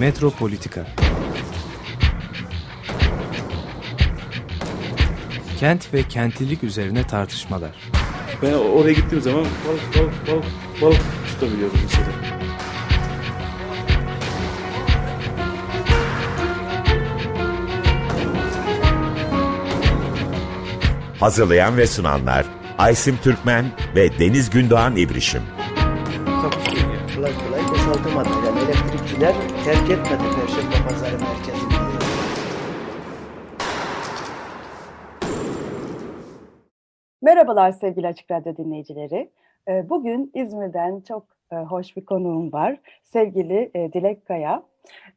Metropolitika Kent ve kentlilik üzerine tartışmalar. Ben oraya gittiğim zaman balık balık balık balık tutabiliyordum mesela. Hazırlayan ve sunanlar Aysim Türkmen ve Deniz Gündoğan İbrişim. Kolay kolay boşaltamadı. Yani elektrikçiler terk etmedi Perşembe Pazarı merkezini. Merhabalar sevgili Açık Radyo dinleyicileri. Ee, Bugün İzmir'den çok e, hoş bir konuğum var. Sevgili e, Dilek Kaya.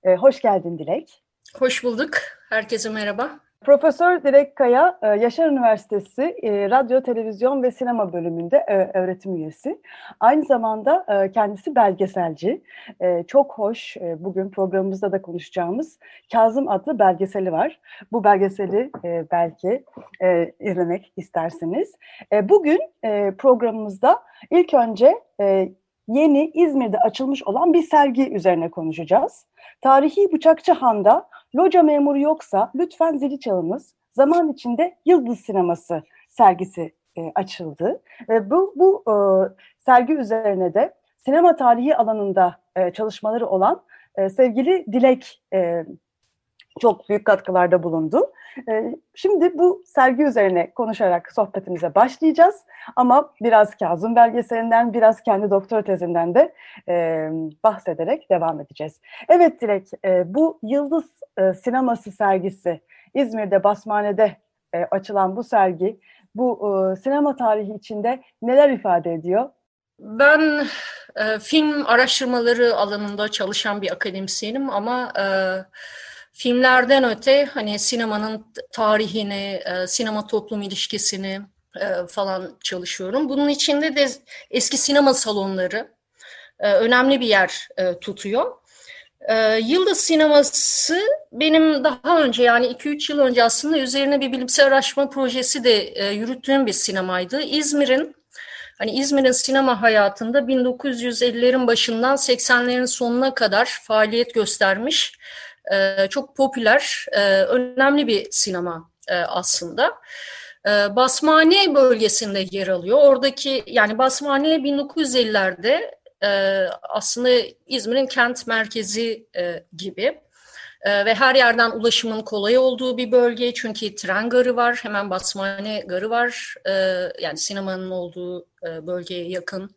E, Hoş geldin Dilek. Hoş bulduk. Herkese merhaba. Profesör Dilek Kaya, e, Yaşar Üniversitesi e, Radyo, Televizyon ve Sinema bölümünde e, öğretim üyesi. Aynı zamanda kendisi belgeselci. Çok hoş, bugün programımızda da konuşacağımız Kazım adlı belgeseli var. Bu belgeseli belki izlemek istersiniz. Bugün programımızda ilk önce yeni İzmir'de açılmış olan bir sergi üzerine konuşacağız. Tarihi Bıçakçı Han'da Loca memuru yoksa lütfen zili çalınız. Zaman içinde Yıldız Sineması sergisi e, açıldı. E, bu bu e, sergi üzerine de sinema tarihi alanında e, çalışmaları olan e, sevgili Dilek e, çok büyük katkılarda bulundu. E, şimdi bu sergi üzerine konuşarak sohbetimize başlayacağız. Ama biraz Kazım belgeselinden, biraz kendi doktora tezinden de e, bahsederek devam edeceğiz. Evet Dilek, e, bu Yıldız e, Sineması sergisi, İzmir'de Basmane'de açılan bu sergi, bu sinema tarihi içinde neler ifade ediyor? Ben e, film araştırmaları alanında çalışan bir akademisyenim ama e, filmlerden öte hani sinemanın tarihini, e, sinema toplum ilişkisini e, falan çalışıyorum. Bunun içinde de eski sinema salonları e, önemli bir yer tutuyor. Yıldız sineması benim daha önce yani 2-3 yıl önce aslında üzerine bir bilimsel araştırma projesi de yürüttüğüm bir sinemaydı. İzmir'in hani İzmir'in sinema hayatında 1950'lerin başından 80'lerin sonuna kadar faaliyet göstermiş e, çok popüler, e, önemli bir sinema e, aslında. E, Basmane bölgesinde yer alıyor. Oradaki yani Basmane 1950'lerde e, aslında İzmir'in kent merkezi e, gibi e, ve her yerden ulaşımın kolay olduğu bir bölge çünkü tren garı var, hemen Basmane garı var, e, yani sinemanın olduğu e, bölgeye yakın.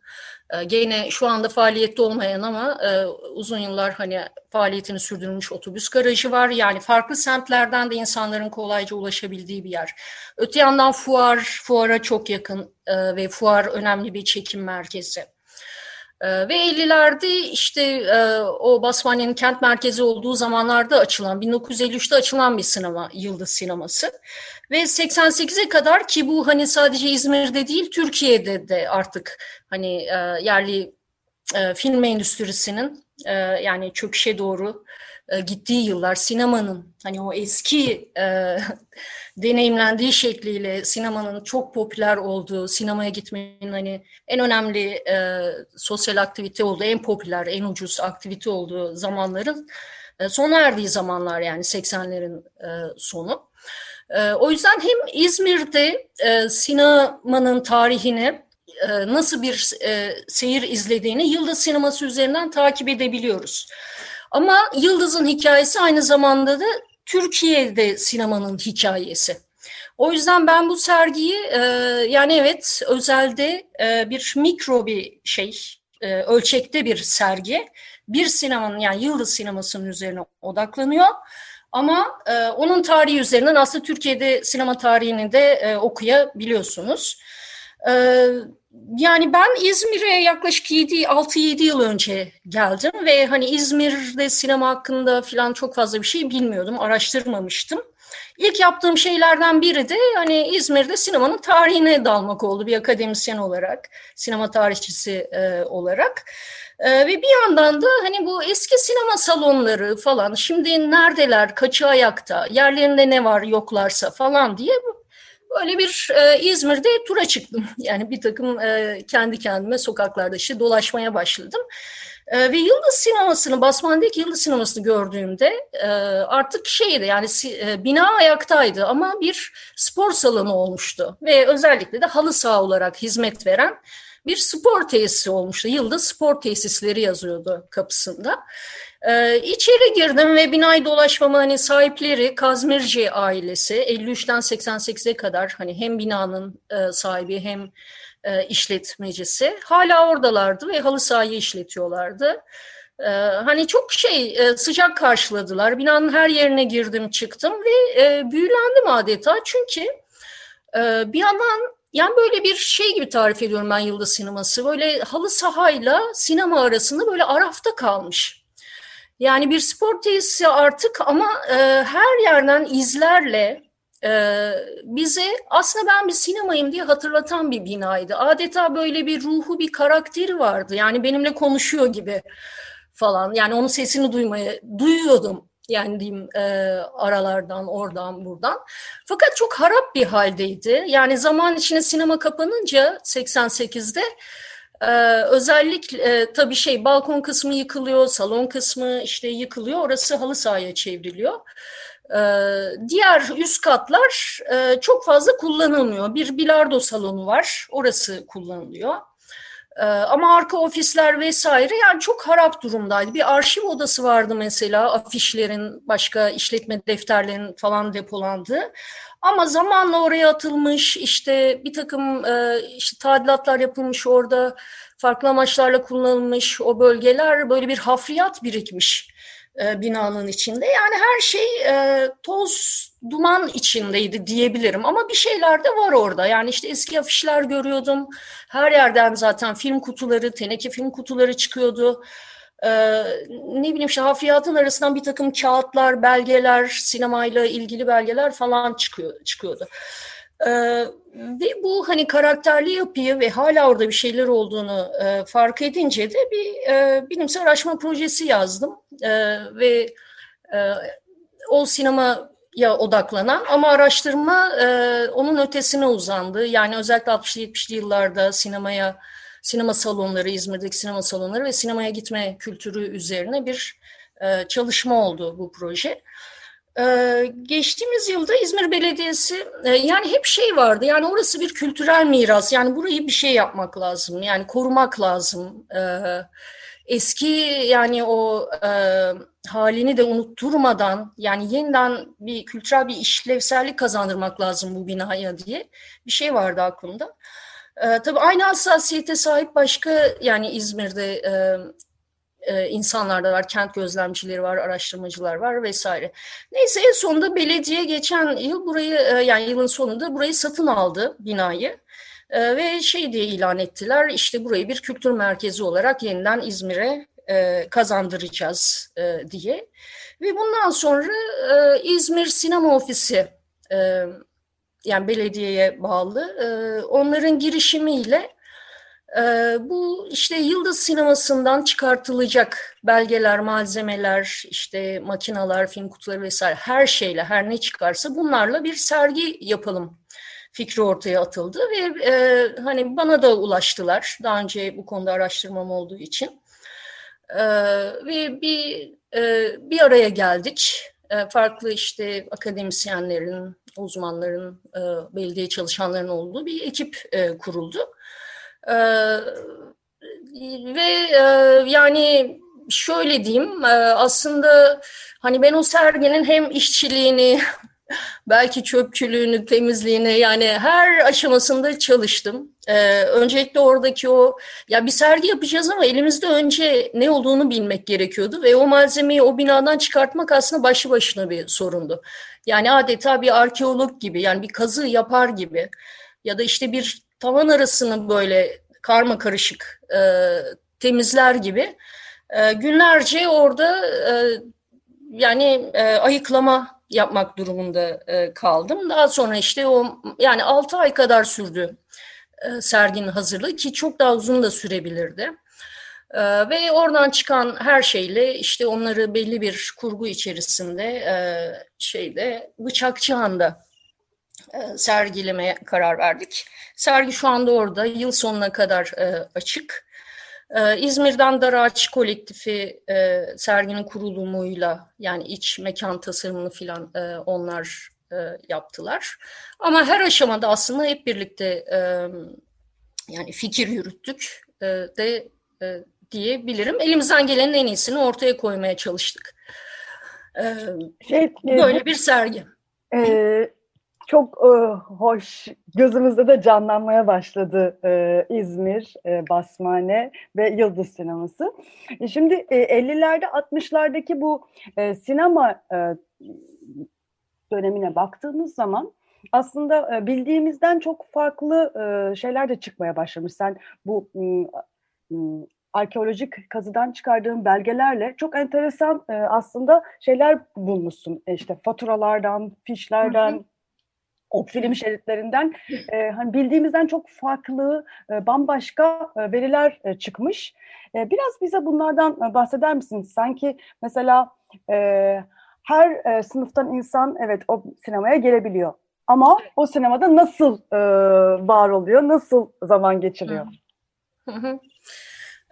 E, gene şu anda faaliyette olmayan ama e, uzun yıllar hani faaliyetini sürdürmüş otobüs garajı var. Yani farklı semtlerden de insanların kolayca ulaşabildiği bir yer. Öte yandan fuar, fuara çok yakın e, ve fuar önemli bir çekim merkezi. Ee, ve 50'lerde işte e, o Basmanya'nın kent merkezi olduğu zamanlarda açılan, 1953'te açılan bir sinema, Yıldız Sineması. Ve 88'e kadar ki bu hani sadece İzmir'de değil, Türkiye'de de artık hani e, yerli e, film endüstrisinin yani çöküşe doğru gittiği yıllar sinemanın hani o eski deneyimlendiği şekliyle sinemanın çok popüler olduğu, sinemaya gitmenin hani en önemli e, sosyal aktivite olduğu, en popüler, en ucuz aktivite olduğu zamanların e, sona erdiği zamanlar yani 80'lerin e, sonu. E, o yüzden hem İzmir'de e, sinemanın tarihini e, nasıl bir e, seyir izlediğini Yıldız Sineması üzerinden takip edebiliyoruz. Ama Yıldız'ın hikayesi aynı zamanda da Türkiye'de sinemanın hikayesi. O yüzden ben bu sergiyi e, yani evet özelde e, bir mikro bir şey, e, ölçekte bir sergi. Bir sinemanın yani Yıldız sinemasının üzerine odaklanıyor. Ama e, onun tarihi üzerinden aslında Türkiye'de sinema tarihini de e, okuyabiliyorsunuz. E, yani ben İzmir'e yaklaşık 6-7 yıl önce geldim ve hani İzmir'de sinema hakkında falan çok fazla bir şey bilmiyordum, araştırmamıştım. İlk yaptığım şeylerden biri de hani İzmir'de sinemanın tarihine dalmak oldu bir akademisyen olarak, sinema tarihçisi e, olarak. E, ve bir yandan da hani bu eski sinema salonları falan şimdi neredeler, kaçı ayakta, yerlerinde ne var yoklarsa falan diye Böyle bir e, İzmir'de tura çıktım. Yani bir takım e, kendi kendime sokaklarda işte dolaşmaya başladım. E, ve Yıldız Sineması'nı, Basman'daki Yıldız Sineması'nı gördüğümde e, artık şeydi yani e, bina ayaktaydı ama bir spor salonu olmuştu. Ve özellikle de halı saha olarak hizmet veren bir spor tesisi olmuştu. Yıldız Spor Tesisleri yazıyordu kapısında. Ee, içeri girdim ve binayı dolaşmama hani sahipleri Kazmirci ailesi 53'ten 88'e kadar hani hem binanın e, sahibi hem e, işletmecisi hala oradalardı ve halı sahayı işletiyorlardı. Ee, hani çok şey e, sıcak karşıladılar. Binanın her yerine girdim çıktım ve e, büyülendim adeta çünkü e, bir yandan yani böyle bir şey gibi tarif ediyorum ben Yıldız Sineması. Böyle halı sahayla sinema arasında böyle arafta kalmış. Yani bir spor tesisi artık ama e, her yerden izlerle e, bize aslında ben bir sinemayım diye hatırlatan bir binaydı. Adeta böyle bir ruhu, bir karakteri vardı. Yani benimle konuşuyor gibi falan. Yani onun sesini duymaya duyuyordum yani diyeyim e, aralardan oradan buradan. Fakat çok harap bir haldeydi. Yani zaman içinde sinema kapanınca 88'de ee, özellikle e, tabii şey balkon kısmı yıkılıyor, salon kısmı işte yıkılıyor. Orası halı sahaya çevriliyor. Ee, diğer üst katlar e, çok fazla kullanılmıyor. Bir bilardo salonu var, orası kullanılıyor. Ee, ama arka ofisler vesaire yani çok harap durumdaydı. Bir arşiv odası vardı mesela afişlerin, başka işletme defterlerin falan depolandığı. Ama zamanla oraya atılmış işte bir takım e, işte tadilatlar yapılmış orada farklı amaçlarla kullanılmış o bölgeler böyle bir hafriyat birikmiş e, binanın içinde. Yani her şey e, toz duman içindeydi diyebilirim ama bir şeyler de var orada. Yani işte eski afişler görüyordum. Her yerden zaten film kutuları, teneke film kutuları çıkıyordu. Ee, ne bileyim işte hafriyatın arasından bir takım kağıtlar, belgeler, sinemayla ilgili belgeler falan çıkıyor, çıkıyordu. Ee, ve bu hani karakterli yapıyı ve hala orada bir şeyler olduğunu e, fark edince de bir e, bilimsel araştırma projesi yazdım. E, ve e, o sinemaya odaklanan ama araştırma e, onun ötesine uzandı. Yani özellikle 60'lı 70'li yıllarda sinemaya sinema salonları, İzmir'deki sinema salonları ve sinemaya gitme kültürü üzerine bir e, çalışma oldu bu proje. Ee, geçtiğimiz yılda İzmir Belediyesi e, yani hep şey vardı yani orası bir kültürel miras yani burayı bir şey yapmak lazım yani korumak lazım. Ee, eski yani o e, halini de unutturmadan yani yeniden bir kültürel bir işlevsellik kazandırmak lazım bu binaya diye bir şey vardı aklımda. E, tabii aynı hassasiyete sahip başka yani İzmir'de e, e, insanlar da var, kent gözlemcileri var, araştırmacılar var vesaire. Neyse en sonunda belediye geçen yıl burayı e, yani yılın sonunda burayı satın aldı binayı. E, ve şey diye ilan ettiler işte burayı bir kültür merkezi olarak yeniden İzmir'e e, kazandıracağız diye. Ve bundan sonra İzmir Sinema Ofisi yani belediyeye bağlı. Onların girişimiyle bu işte Yıldız sinemasından çıkartılacak belgeler, malzemeler, işte makinalar, film kutuları vesaire her şeyle her ne çıkarsa bunlarla bir sergi yapalım fikri ortaya atıldı ve e, hani bana da ulaştılar daha önce bu konuda araştırmam olduğu için e, ve bir e, bir araya geldik e, farklı işte akademisyenlerin uzmanların, e, belediye çalışanların olduğu bir ekip e, kuruldu. E, ve e, yani şöyle diyeyim, e, aslında hani ben o serginin hem işçiliğini belki çöpçülüğünü, temizliğini yani her aşamasında çalıştım. Ee, öncelikle oradaki o ya bir sergi yapacağız ama elimizde önce ne olduğunu bilmek gerekiyordu ve o malzemeyi o binadan çıkartmak aslında başlı başına bir sorundu. Yani adeta bir arkeolog gibi yani bir kazı yapar gibi ya da işte bir tavan arasını böyle karma karışık e, temizler gibi e, günlerce orada e, yani e, ayıklama yapmak durumunda e, kaldım. Daha sonra işte o yani 6 ay kadar sürdü e, serginin hazırlığı ki çok daha uzun da sürebilirdi. E, ve oradan çıkan her şeyle işte onları belli bir kurgu içerisinde e, şeyde Bıçakçıhan'da sergilemeye karar verdik. Sergi şu anda orada, yıl sonuna kadar e, açık. E, İzmir'den Daraç Kolektifi e, serginin kurulumuyla yani iç mekan tasarımını filan e, onlar e, yaptılar. Ama her aşamada aslında hep birlikte e, yani fikir yürüttük e, de e, diyebilirim. Elimizden gelenin en iyisini ortaya koymaya çalıştık. E, şey, e, böyle bir sergi. E, çok e, hoş, gözümüzde de canlanmaya başladı e, İzmir, e, Basmane ve Yıldız Sineması. E, şimdi e, 50'lerde 60'lardaki bu e, sinema e, dönemine baktığımız zaman aslında e, bildiğimizden çok farklı e, şeyler de çıkmaya başlamış. Sen bu arkeolojik kazıdan çıkardığın belgelerle çok enteresan e, aslında şeyler bulmuşsun. İşte faturalardan, fişlerden, o film şeritlerinden e, hani bildiğimizden çok farklı, e, bambaşka e, veriler e, çıkmış. E, biraz bize bunlardan e, bahseder misin? Sanki mesela e, her e, sınıftan insan evet o sinemaya gelebiliyor. Ama o sinemada nasıl e, var oluyor, nasıl zaman geçiriyor? Hı hı.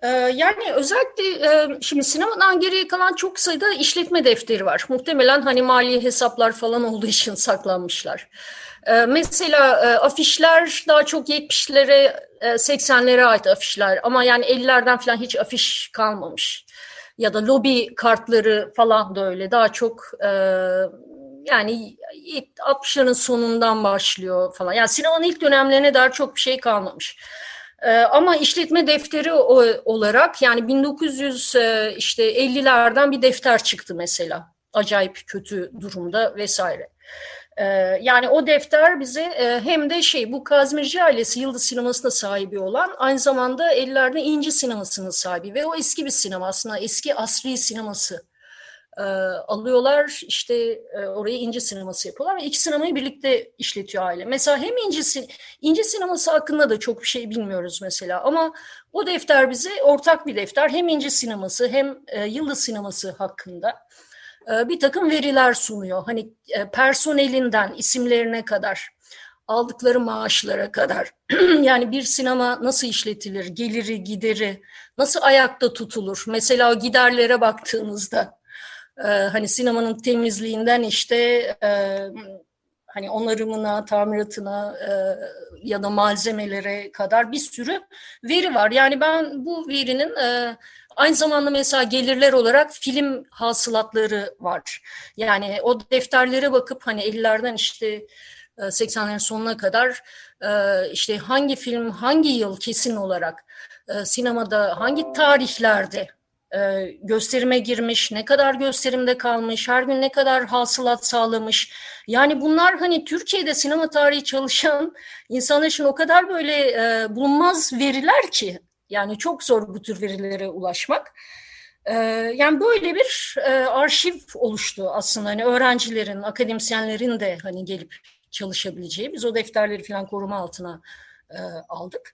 Ee, yani özellikle e, şimdi sinemadan geriye kalan çok sayıda işletme defteri var. Muhtemelen hani mali hesaplar falan olduğu için saklanmışlar. Ee, mesela e, afişler daha çok 70'lere 80'lere e, ait afişler ama yani 50'lerden falan hiç afiş kalmamış. Ya da lobi kartları falan da öyle daha çok yani 60'ların sonundan başlıyor falan. Yani sinemanın ilk dönemlerine dair çok bir şey kalmamış. Ee, ama işletme defteri olarak yani 1900 e, işte 50'lerden bir defter çıktı mesela. Acayip kötü durumda vesaire. Ee, yani o defter bize e, hem de şey bu Kazmirci ailesi Yıldız Sineması'na sahibi olan aynı zamanda 50'lerde İnci Sineması'nın sahibi ve o eski bir sinema aslında eski asri sineması e, alıyorlar işte e, oraya İnci Sineması yapıyorlar ve iki sinemayı birlikte işletiyor aile. Mesela hem İnci, İnci Sineması hakkında da çok bir şey bilmiyoruz mesela ama o defter bize ortak bir defter hem İnci Sineması hem e, Yıldız Sineması hakkında e, bir takım veriler sunuyor. Hani e, personelinden isimlerine kadar aldıkları maaşlara kadar yani bir sinema nasıl işletilir, geliri, gideri nasıl ayakta tutulur? Mesela giderlere baktığınızda e, hani sinemanın temizliğinden işte e, hani onarımına, tamiratına e, ya da malzemelere kadar bir sürü veri var. Yani ben bu verinin e, aynı zamanda mesela gelirler olarak film hasılatları var. Yani o defterlere bakıp hani 50'lerden işte 80'lerin sonuna kadar işte hangi film hangi yıl kesin olarak sinemada hangi tarihlerde e, gösterime girmiş, ne kadar gösterimde kalmış, her gün ne kadar hasılat sağlamış. Yani bunlar hani Türkiye'de sinema tarihi çalışan insanlar için o kadar böyle e, bulunmaz veriler ki. Yani çok zor bu tür verilere ulaşmak. E, yani böyle bir e, arşiv oluştu aslında. Hani öğrencilerin, akademisyenlerin de hani gelip çalışabileceği. Biz o defterleri falan koruma altına e, aldık.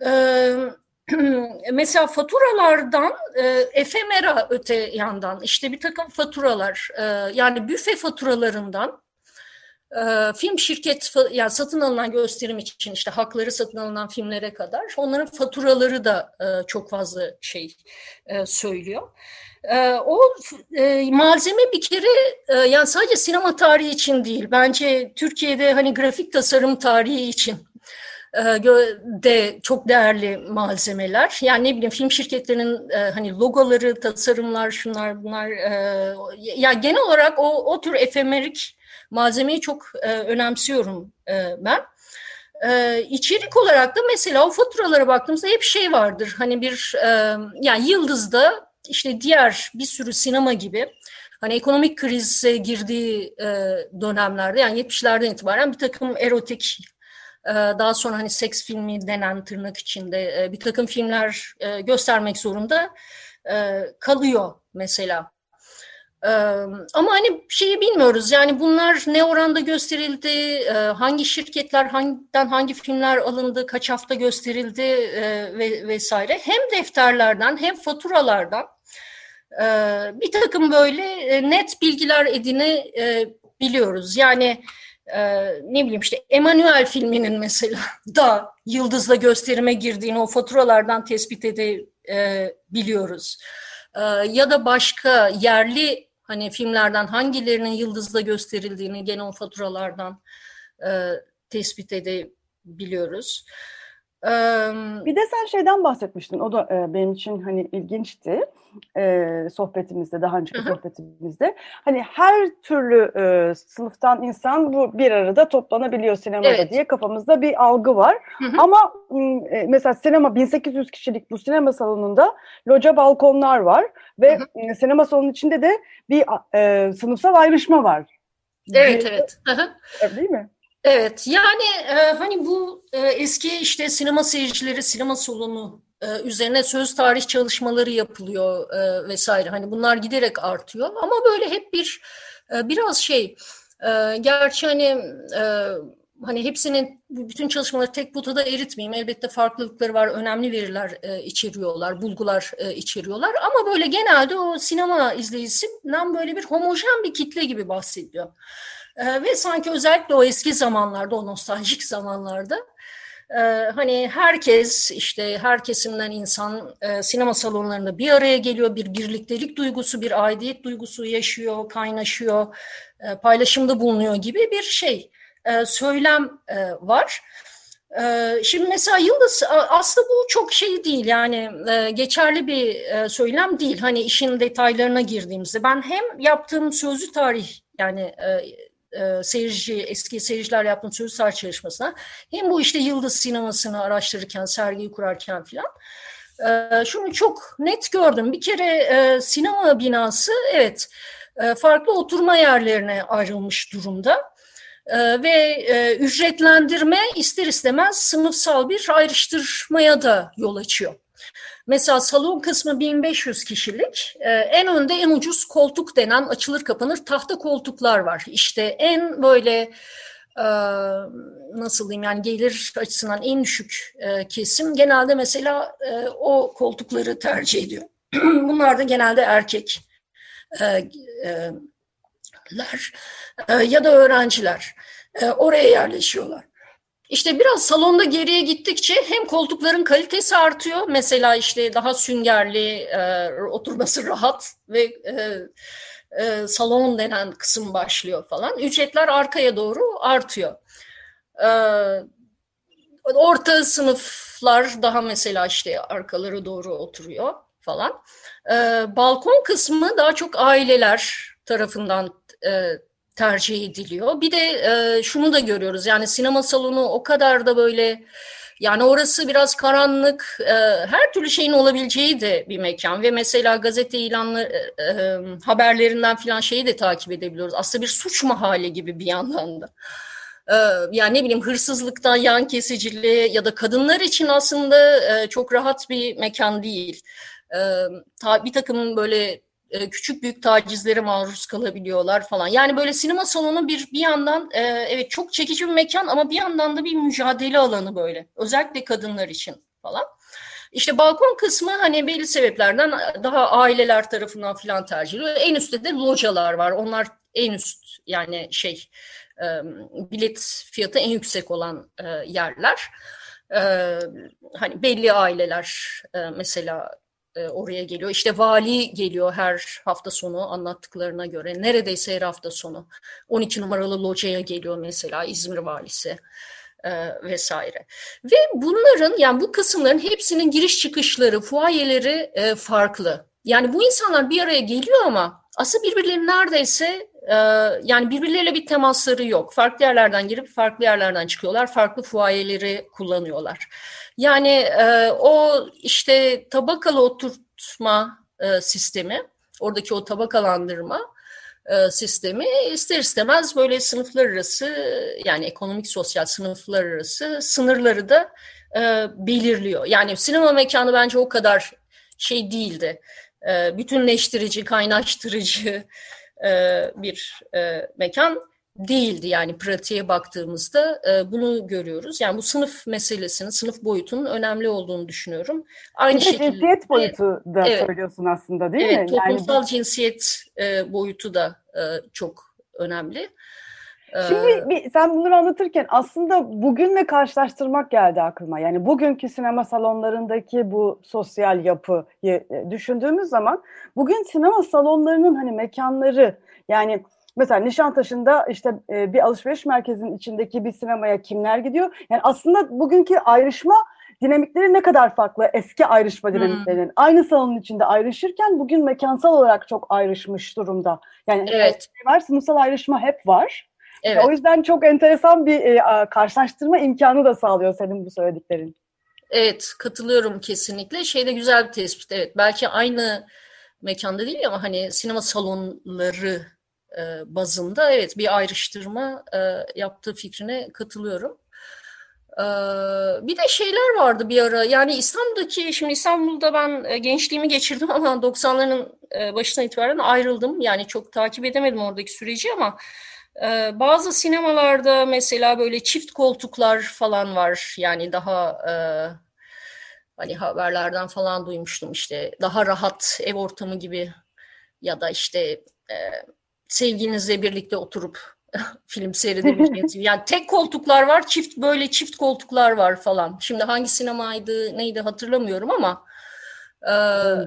Evet mesela faturalardan e, efemera öte yandan işte bir takım faturalar e, yani büfe faturalarından e, film şirket yani satın alınan gösterim için işte hakları satın alınan filmlere kadar onların faturaları da e, çok fazla şey e, söylüyor. E, o e, malzeme bir kere e, yani sadece sinema tarihi için değil bence Türkiye'de hani grafik tasarım tarihi için de çok değerli malzemeler. Yani ne bileyim film şirketlerinin e, hani logoları, tasarımlar, şunlar bunlar. E, ya genel olarak o, o tür efemerik malzemeyi çok e, önemsiyorum e, ben. Ee, içerik olarak da mesela o faturalara baktığımızda hep şey vardır. Hani bir e, yani Yıldız'da işte diğer bir sürü sinema gibi hani ekonomik krize girdiği e, dönemlerde yani 70'lerden itibaren bir takım erotik daha sonra hani seks filmi denen tırnak içinde e, bir takım filmler e, göstermek zorunda e, kalıyor mesela. Ee, ama hani şeyi bilmiyoruz yani bunlar ne oranda gösterildi, hangi şirketler hangiden hangi filmler alındı, kaç hafta gösterildi ve vesaire. Hem defterlerden hem faturalardan bir takım böyle net bilgiler edine biliyoruz. Yani e, ne bileyim işte Emanuel filminin mesela da yıldızla gösterime girdiğini o faturalardan tespit edebiliyoruz. E, ya da başka yerli hani filmlerden hangilerinin yıldızla gösterildiğini gene o faturalardan e, tespit edebiliyoruz. Bir de sen şeyden bahsetmiştin, o da e, benim için hani ilginçti e, sohbetimizde, daha önceki Hı-hı. sohbetimizde. Hani her türlü e, sınıftan insan bu bir arada toplanabiliyor sinemada evet. diye kafamızda bir algı var. Hı-hı. Ama e, mesela sinema 1800 kişilik bu sinema salonunda loca balkonlar var ve Hı-hı. sinema salonunun içinde de bir e, sınıfsal ayrışma var. Evet, evet. Hı-hı. Değil mi? Evet, yani e, hani bu e, eski işte sinema seyircileri, sinema salonu e, üzerine söz tarih çalışmaları yapılıyor e, vesaire. Hani bunlar giderek artıyor ama böyle hep bir e, biraz şey, e, gerçi hani e, hani hepsinin bütün çalışmaları tek potada eritmeyeyim. Elbette farklılıkları var, önemli veriler e, içeriyorlar, bulgular e, içeriyorlar. Ama böyle genelde o sinema izleyicisinden böyle bir homojen bir kitle gibi bahsediyor. E, ve sanki özellikle o eski zamanlarda, o nostaljik zamanlarda e, hani herkes işte her kesimden insan e, sinema salonlarında bir araya geliyor, bir birliktelik duygusu, bir aidiyet duygusu yaşıyor, kaynaşıyor, e, paylaşımda bulunuyor gibi bir şey, e, söylem e, var. Şimdi mesela Yıldız aslında bu çok şey değil yani geçerli bir söylem değil. Hani işin detaylarına girdiğimizde ben hem yaptığım sözlü tarih yani e, seyirci, eski seyirciler yaptığım tarih çalışmasına hem bu işte Yıldız sinemasını araştırırken, sergiyi kurarken filan e, şunu çok net gördüm. Bir kere e, sinema binası evet farklı oturma yerlerine ayrılmış durumda. Ve ücretlendirme ister istemez sınıfsal bir ayrıştırmaya da yol açıyor. Mesela salon kısmı 1500 kişilik. Ee, en önde en ucuz koltuk denen açılır kapanır tahta koltuklar var. İşte en böyle e, nasıl diyeyim yani gelir açısından en düşük e, kesim genelde mesela e, o koltukları tercih ediyor. Bunlar da genelde erkekler ya da öğrenciler oraya yerleşiyorlar. İşte biraz salonda geriye gittikçe hem koltukların kalitesi artıyor. Mesela işte daha süngerli, e, oturması rahat ve e, e, salon denen kısım başlıyor falan. Ücretler arkaya doğru artıyor. E, orta sınıflar daha mesela işte arkaları doğru oturuyor falan. E, balkon kısmı daha çok aileler tarafından e, tercih ediliyor. Bir de e, şunu da görüyoruz yani sinema salonu o kadar da böyle yani orası biraz karanlık, e, her türlü şeyin olabileceği de bir mekan ve mesela gazete ilanları, e, e, haberlerinden filan şeyi de takip edebiliyoruz. Aslında bir suç mahalle gibi bir yandan da. E, yani ne bileyim hırsızlıktan, yan kesiciliği ya da kadınlar için aslında e, çok rahat bir mekan değil. Bir takım böyle e, küçük büyük tacizlere maruz kalabiliyorlar falan. Yani böyle sinema salonu bir bir yandan e, evet çok çekici bir mekan ama bir yandan da bir mücadele alanı böyle. Özellikle kadınlar için falan. İşte balkon kısmı hani belli sebeplerden daha aileler tarafından falan tercih ediliyor. En üstte de localar var. Onlar en üst yani şey e, bilet fiyatı en yüksek olan yerler. Hani belli aileler mesela e, oraya geliyor. İşte vali geliyor her hafta sonu anlattıklarına göre. Neredeyse her hafta sonu. 12 numaralı locaya geliyor mesela İzmir valisi e, vesaire. Ve bunların yani bu kısımların hepsinin giriş çıkışları, fuayeleri e, farklı. Yani bu insanlar bir araya geliyor ama aslında birbirleri neredeyse yani birbirleriyle bir temasları yok. Farklı yerlerden girip farklı yerlerden çıkıyorlar. Farklı fuayeleri kullanıyorlar. Yani e, o işte tabakalı oturtma e, sistemi, oradaki o tabakalandırma e, sistemi ister istemez böyle sınıflar arası yani ekonomik sosyal sınıflar arası sınırları da e, belirliyor. Yani sinema mekanı bence o kadar şey değildi. E, bütünleştirici, kaynaştırıcı e, bir e, mekan değildi yani pratiğe baktığımızda e, bunu görüyoruz. Yani bu sınıf meselesinin, sınıf boyutunun önemli olduğunu düşünüyorum. Aynı bir şekilde cinsiyet boyutu da evet, söylüyorsun aslında değil evet, mi? Toplumsal yani... cinsiyet e, boyutu da e, çok önemli. Şimdi bir, sen bunları anlatırken aslında bugünle karşılaştırmak geldi aklıma. Yani bugünkü sinema salonlarındaki bu sosyal yapıyı e, düşündüğümüz zaman bugün sinema salonlarının hani mekanları yani mesela Nişantaşı'nda işte e, bir alışveriş merkezinin içindeki bir sinemaya kimler gidiyor? Yani aslında bugünkü ayrışma dinamikleri ne kadar farklı eski ayrışma dinamiklerinin. Hmm. Aynı salonun içinde ayrışırken bugün mekansal olarak çok ayrışmış durumda. Yani evet. var, sınıfsal ayrışma hep var. Evet. O yüzden çok enteresan bir e, karşılaştırma imkanı da sağlıyor senin bu söylediklerin. Evet, katılıyorum kesinlikle. Şeyde güzel bir tespit. Evet, belki aynı mekanda değil ama hani sinema salonları bazında evet bir ayrıştırma e, yaptığı fikrine katılıyorum. E, bir de şeyler vardı bir ara. Yani İstanbul'daki, şimdi İstanbul'da ben e, gençliğimi geçirdim ama 90'ların e, başına itibaren ayrıldım. Yani çok takip edemedim oradaki süreci ama bazı sinemalarda mesela böyle çift koltuklar falan var. Yani daha e, hani haberlerden falan duymuştum işte daha rahat ev ortamı gibi ya da işte e, sevgilinizle birlikte oturup film seyredebileceğiniz Yani tek koltuklar var, çift böyle çift koltuklar var falan. Şimdi hangi sinemaydı, neydi hatırlamıyorum ama ee,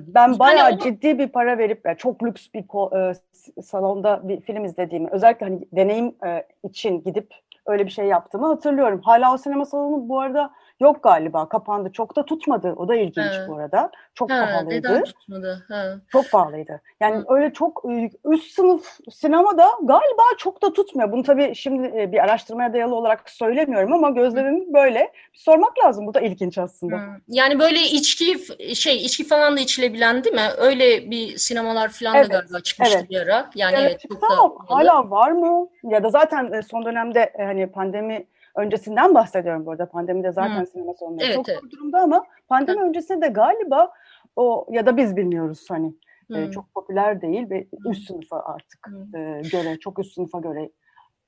ben bayağı yani ciddi bir para verip yani çok lüks bir e, salonda bir film izlediğimi özellikle hani deneyim e, için gidip öyle bir şey yaptığımı hatırlıyorum. Hala o sinema salonu bu arada Yok galiba kapandı. Çok da tutmadı. O da ilginç He. bu arada. Çok He, pahalıydı. Neden tutmadı? He. Çok pahalıydı. Yani He. öyle çok üst sınıf sinemada galiba çok da tutmuyor. Bunu tabii şimdi e, bir araştırmaya dayalı olarak söylemiyorum ama gözlemim böyle. Sormak lazım. Bu da ilginç aslında. Hı. Yani böyle içki şey içki falan da içilebilen değil mi? Öyle bir sinemalar falan evet. da galiba çıkmıştı evet. bir ara. Yani evet, evet çok da hala var mı? Ya da zaten e, son dönemde e, hani pandemi öncesinden bahsediyorum burada. Pandemide zaten hmm. sinema salonları evet, çok evet. durumda ama pandemi öncesinde de galiba o ya da biz bilmiyoruz hani hmm. e, çok popüler değil ve üst sınıfa artık hmm. e, göre çok üst sınıfa göre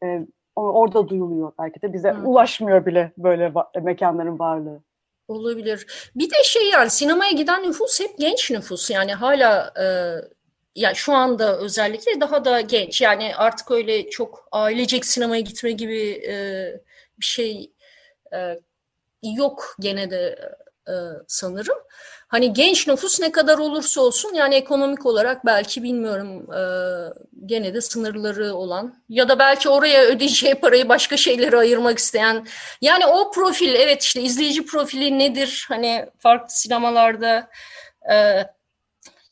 e, orada duyuluyor belki de bize hmm. ulaşmıyor bile böyle va- mekanların varlığı. Olabilir. Bir de şey yani sinemaya giden nüfus hep genç nüfus yani hala e, ya şu anda özellikle daha da genç yani artık öyle çok ailecek sinemaya gitme gibi e, bir şey e, yok gene de e, sanırım. Hani genç nüfus ne kadar olursa olsun yani ekonomik olarak belki bilmiyorum e, gene de sınırları olan ya da belki oraya ödeyeceği parayı başka şeylere ayırmak isteyen yani o profil evet işte izleyici profili nedir hani farklı sinemalarda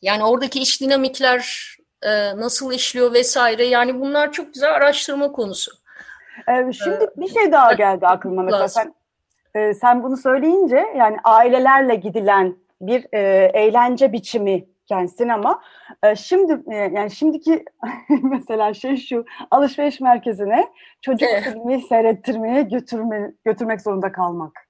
yani oradaki iş dinamikler nasıl işliyor vesaire yani bunlar çok güzel araştırma konusu. Ee, şimdi bir şey daha geldi aklıma mesela sen e, sen bunu söyleyince yani ailelerle gidilen bir e, eğlence biçimi yani sinema. E, şimdi e, yani şimdiki mesela şey şu alışveriş merkezine çocuk filmi seyrettirmeye götürme, götürmek zorunda kalmak.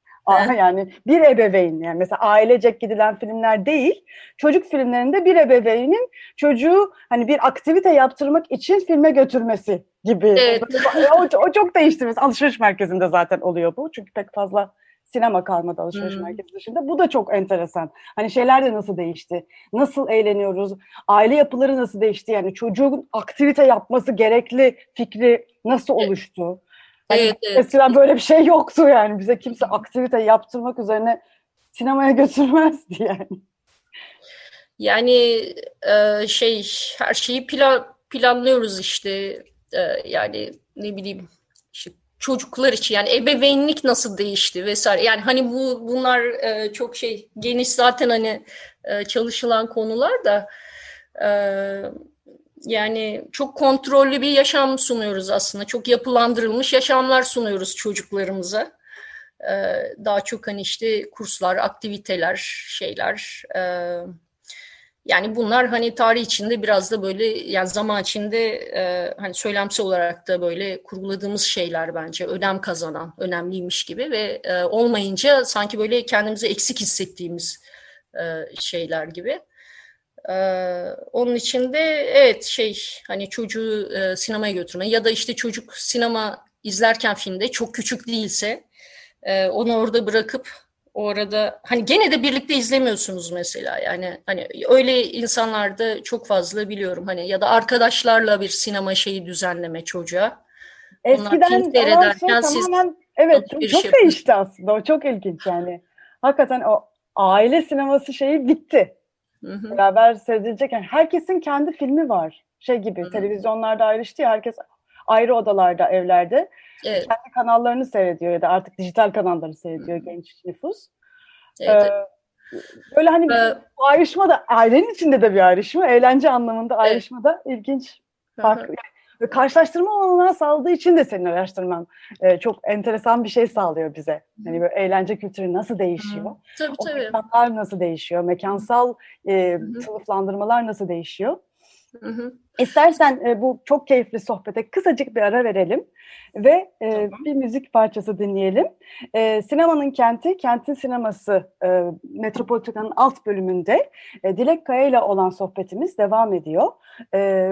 Yani bir ebeveyn yani mesela ailecek gidilen filmler değil çocuk filmlerinde bir ebeveynin çocuğu hani bir aktivite yaptırmak için filme götürmesi gibi. Evet. o, o çok değişti. Mesela alışveriş merkezinde zaten oluyor bu. Çünkü pek fazla sinema kalmadı alışveriş hmm. merkezi dışında. Bu da çok enteresan. Hani şeyler de nasıl değişti? Nasıl eğleniyoruz? Aile yapıları nasıl değişti? Yani çocuğun aktivite yapması gerekli fikri nasıl oluştu? Hani evet, evet. Eskiden böyle bir şey yoktu yani. Bize kimse aktivite yaptırmak üzerine sinemaya götürmezdi yani. Yani e, şey her şeyi plan, planlıyoruz işte e, yani ne bileyim işte çocuklar için yani ebeveynlik nasıl değişti vesaire yani hani bu bunlar e, çok şey geniş zaten hani e, çalışılan konular da e, yani çok kontrollü bir yaşam sunuyoruz aslında. Çok yapılandırılmış yaşamlar sunuyoruz çocuklarımıza. Ee, daha çok hani işte kurslar, aktiviteler, şeyler. E, yani bunlar hani tarih içinde biraz da böyle yani zaman içinde e, hani söylemsel olarak da böyle kurguladığımız şeyler bence önem kazanan, önemliymiş gibi ve e, olmayınca sanki böyle kendimizi eksik hissettiğimiz e, şeyler gibi. Ee, onun için de evet şey hani çocuğu e, sinemaya götürme ya da işte çocuk sinema izlerken filmde çok küçük değilse e, onu orada bırakıp orada hani gene de birlikte izlemiyorsunuz mesela yani hani öyle insanlarda çok fazla biliyorum hani ya da arkadaşlarla bir sinema şeyi düzenleme çocuğa Eskiden olan şey tamamen evet çok, çok değişti aslında. O çok ilginç yani. Hakikaten o aile sineması şeyi bitti. Hı hı. Beraber seyredilecek. Yani herkesin kendi filmi var. Şey gibi hı hı. televizyonlarda ayrıştı ya herkes ayrı odalarda, evlerde. Evet. Kendi kanallarını seyrediyor ya da artık dijital kanalları seyrediyor hı hı. genç nüfus. Evet. Ee, böyle hani ee, bu ayrışma da ailenin içinde de bir ayrışma, eğlence anlamında ayrışma evet. da ilginç. Farklı. Ve karşılaştırma olanağı sağladığı için de senin araştırman e, çok enteresan bir şey sağlıyor bize. Hani böyle eğlence kültürü nasıl değişiyor? Hı. Tabii o tabii. Mekanlar nasıl değişiyor? Mekansal e, sınıflandırmalar nasıl değişiyor? Hı hı. İstersen e, bu çok keyifli sohbete kısacık bir ara verelim ve e, tamam. bir müzik parçası dinleyelim. E, Sinemanın Kenti, Kentin Sineması e, Metropolitan'ın alt bölümünde e, Dilek Kaya ile olan sohbetimiz devam ediyor. E,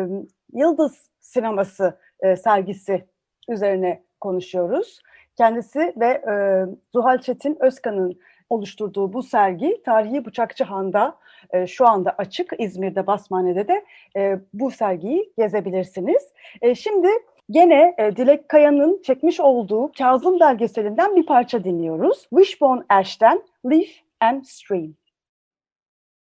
Yıldız Sineması e, sergisi üzerine konuşuyoruz. Kendisi ve e, Zuhal Çetin Özkan'ın oluşturduğu bu sergi Tarihi Bıçakçı Han'da e, şu anda açık. İzmir'de Basmane'de de e, bu sergiyi gezebilirsiniz. E, şimdi gene e, Dilek Kaya'nın çekmiş olduğu Kazım belgeselinden bir parça dinliyoruz. Wishbone Ash'ten Leaf and Stream.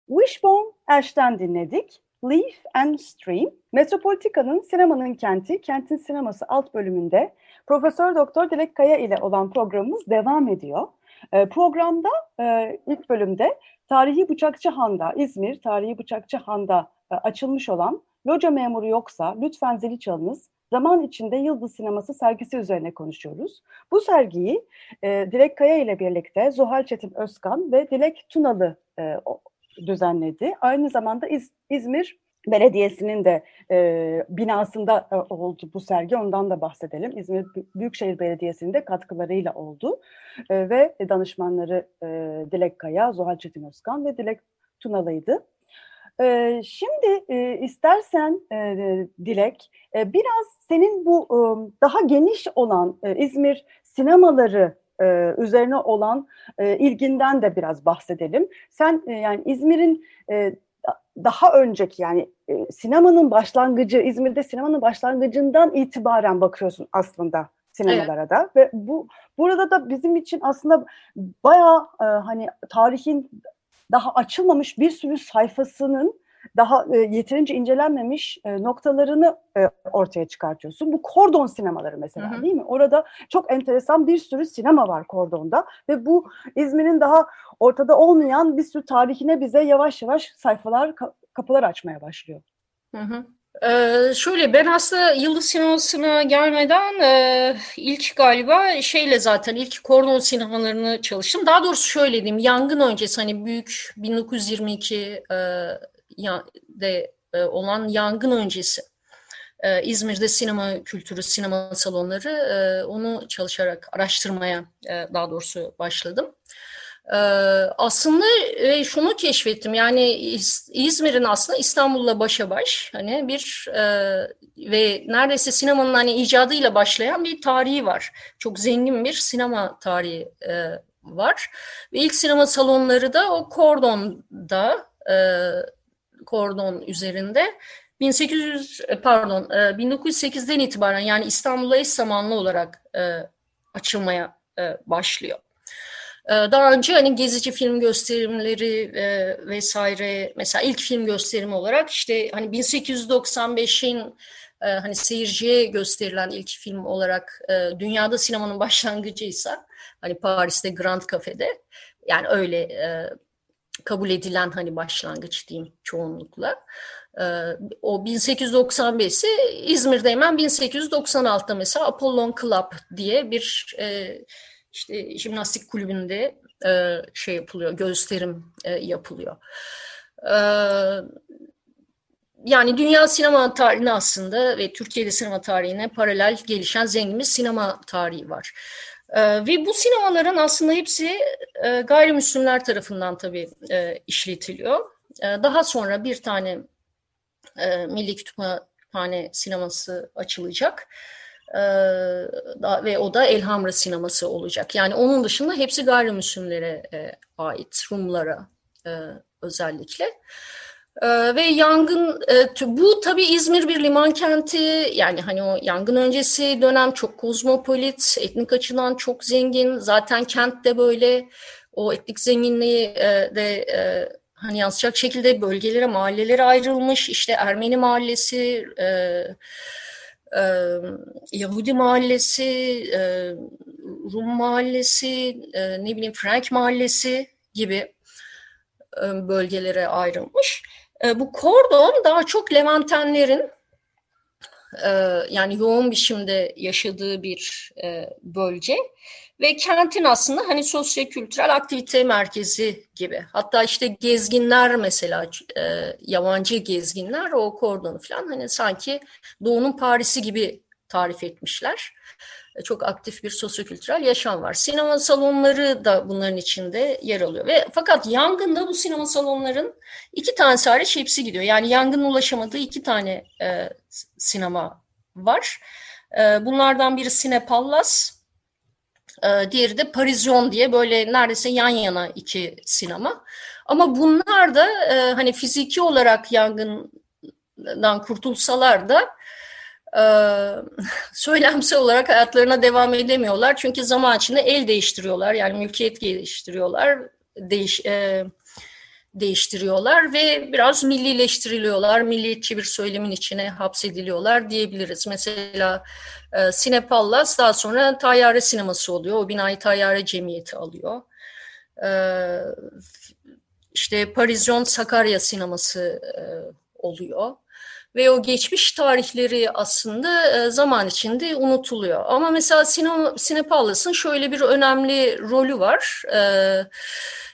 Wishbone Ash'ten dinledik. Leaf and Stream, Metropolitika'nın sinemanın kenti, kentin sineması alt bölümünde Profesör Doktor Dilek Kaya ile olan programımız devam ediyor. E, programda e, ilk bölümde Tarihi Bıçakçı Han'da, İzmir Tarihi Bıçakçı Han'da e, açılmış olan Loca Memuru Yoksa Lütfen Zili Çalınız zaman içinde Yıldız Sineması sergisi üzerine konuşuyoruz. Bu sergiyi e, Dilek Kaya ile birlikte Zuhal Çetin Özkan ve Dilek Tunalı e, düzenledi. Aynı zamanda İz, İzmir Belediyesi'nin de e, binasında e, oldu bu sergi. Ondan da bahsedelim. İzmir Büyükşehir Belediyesi'nin de katkılarıyla oldu. E, ve danışmanları e, Dilek Kaya, Zuhal Çetin Özkan ve Dilek Tunalı'ydı. E, şimdi e, istersen e, Dilek, e, biraz senin bu e, daha geniş olan e, İzmir sinemaları e, üzerine olan e, ilginden de biraz bahsedelim. Sen e, yani İzmir'in e, daha önceki yani e, sinemanın başlangıcı, İzmir'de sinemanın başlangıcından itibaren bakıyorsun aslında sinemalara evet. da ve bu burada da bizim için aslında bayağı e, hani tarihin daha açılmamış bir sürü sayfasının daha e, yeterince incelenmemiş e, noktalarını e, ortaya çıkartıyorsun. Bu kordon sinemaları mesela hı hı. değil mi? Orada çok enteresan bir sürü sinema var kordonda ve bu İzmir'in daha ortada olmayan bir sürü tarihine bize yavaş yavaş sayfalar, kapılar açmaya başlıyor. Hı hı. Ee, şöyle ben aslında Yıldız Sineması'na gelmeden e, ilk galiba şeyle zaten ilk kordon sinemalarını çalıştım. Daha doğrusu şöyle diyeyim yangın öncesi hani büyük 1922 e, de e, olan yangın öncesi e, İzmir'de sinema kültürü, sinema salonları e, onu çalışarak araştırmaya daha doğrusu başladım. Aslında şunu keşfettim yani İzmir'in aslında İstanbul'la başa baş hani bir ve neredeyse sinemanın hani icadıyla başlayan bir tarihi var. Çok zengin bir sinema tarihi var ve ilk sinema salonları da o kordonda kordon üzerinde 1800 e, pardon 1908'den e, itibaren yani İstanbul'a eş zamanlı olarak e, açılmaya başlıyor. Daha önce hani gezici film gösterimleri vesaire mesela ilk film gösterimi olarak işte hani 1895'in hani seyirciye gösterilen ilk film olarak dünyada sinemanın başlangıcıysa hani Paris'te Grand Cafe'de yani öyle kabul edilen hani başlangıç diyeyim çoğunlukla. Ee, o 1895 ise İzmir'de hemen 1896'da mesela Apollon Club diye bir e, işte jimnastik kulübünde e, şey yapılıyor, gösterim e, yapılıyor. E, yani dünya sinema tarihine aslında ve Türkiye'de sinema tarihine paralel gelişen zengin bir sinema tarihi var. E, ve bu sinemaların aslında hepsi e, gayrimüslimler tarafından tabii e, işletiliyor. E, daha sonra bir tane e, Milli Kütüphane sineması açılacak. Ee, ve o da Elhamra sineması olacak. Yani onun dışında hepsi gayrimüslimlere e, ait, Rumlara e, özellikle. Ee, ve yangın e, bu tabii İzmir bir liman kenti. Yani hani o yangın öncesi dönem çok kozmopolit etnik açıdan çok zengin. Zaten kent de böyle. O etnik zenginliği e, de e, hani yansıyacak şekilde bölgelere mahallelere ayrılmış. İşte Ermeni mahallesi Yahudi mahallesi Rum mahallesi ne bileyim Frank mahallesi gibi bölgelere ayrılmış. E, bu kordon daha çok Levantenlerin e, yani yoğun biçimde yaşadığı bir bölge ve kentin aslında hani sosyo-kültürel aktivite merkezi gibi. Hatta işte gezginler mesela yabancı gezginler o kordonu falan hani sanki Doğu'nun Paris'i gibi tarif etmişler. E, çok aktif bir sosyokültürel yaşam var. Sinema salonları da bunların içinde yer alıyor. Ve fakat yangında bu sinema salonların iki tanesi hariç hepsi gidiyor. Yani yangının ulaşamadığı iki tane e, sinema var. E, bunlardan biri Sinepallas, e, diğeri de Parizyon diye böyle neredeyse yan yana iki sinema. Ama bunlar da e, hani fiziki olarak yangından kurtulsalar da e, söylemsel olarak hayatlarına devam edemiyorlar. Çünkü zaman içinde el değiştiriyorlar. Yani mülkiyet geliştiriyorlar. Değiş, e, değiştiriyorlar ve biraz millileştiriliyorlar. Milliyetçi bir söylemin içine hapsediliyorlar diyebiliriz. Mesela e, Sinepallas daha sonra Tayyare Sineması oluyor. O binayı Tayyare Cemiyeti alıyor. E, işte Parizyon Sakarya Sineması e, oluyor ve o geçmiş tarihleri aslında e, zaman içinde unutuluyor. Ama mesela Sinepallas'ın şöyle bir önemli rolü var. E,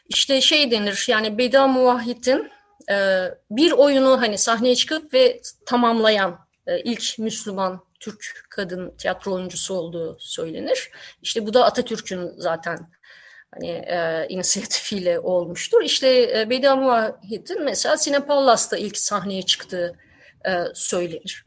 işte şey denir yani Beda Muvahhid'in e, bir oyunu hani sahneye çıkıp ve tamamlayan ilk Müslüman Türk kadın tiyatro oyuncusu olduğu söylenir. İşte bu da Atatürk'ün zaten hani e, inisiyatifiyle olmuştur. İşte e, Beda Muvahhid'in mesela Sinepallas'ta ilk sahneye çıktığı e, söylenir.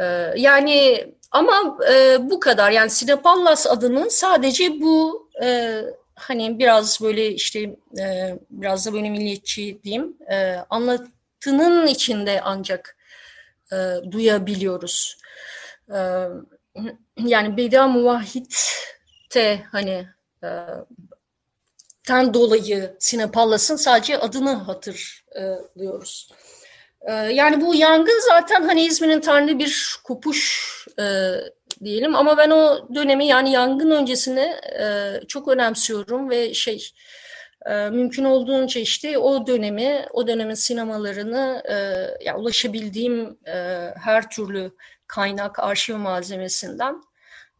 E, yani ama e, bu kadar yani Sinepallas adının sadece bu e, hani biraz böyle işte e, biraz da böyle milliyetçi diyeyim e, anlatının içinde ancak e, duyabiliyoruz. E, yani Beda Muvahhid'te hani e, ten dolayı Sinepallas'ın sadece adını hatırlıyoruz. Ee, yani bu yangın zaten hani İzmir'in tarihi bir kopuş e, diyelim ama ben o dönemi yani yangın öncesini e, çok önemsiyorum ve şey e, mümkün olduğunca işte o dönemi o dönemin sinemalarını e, ya ulaşabildiğim e, her türlü kaynak arşiv malzemesinden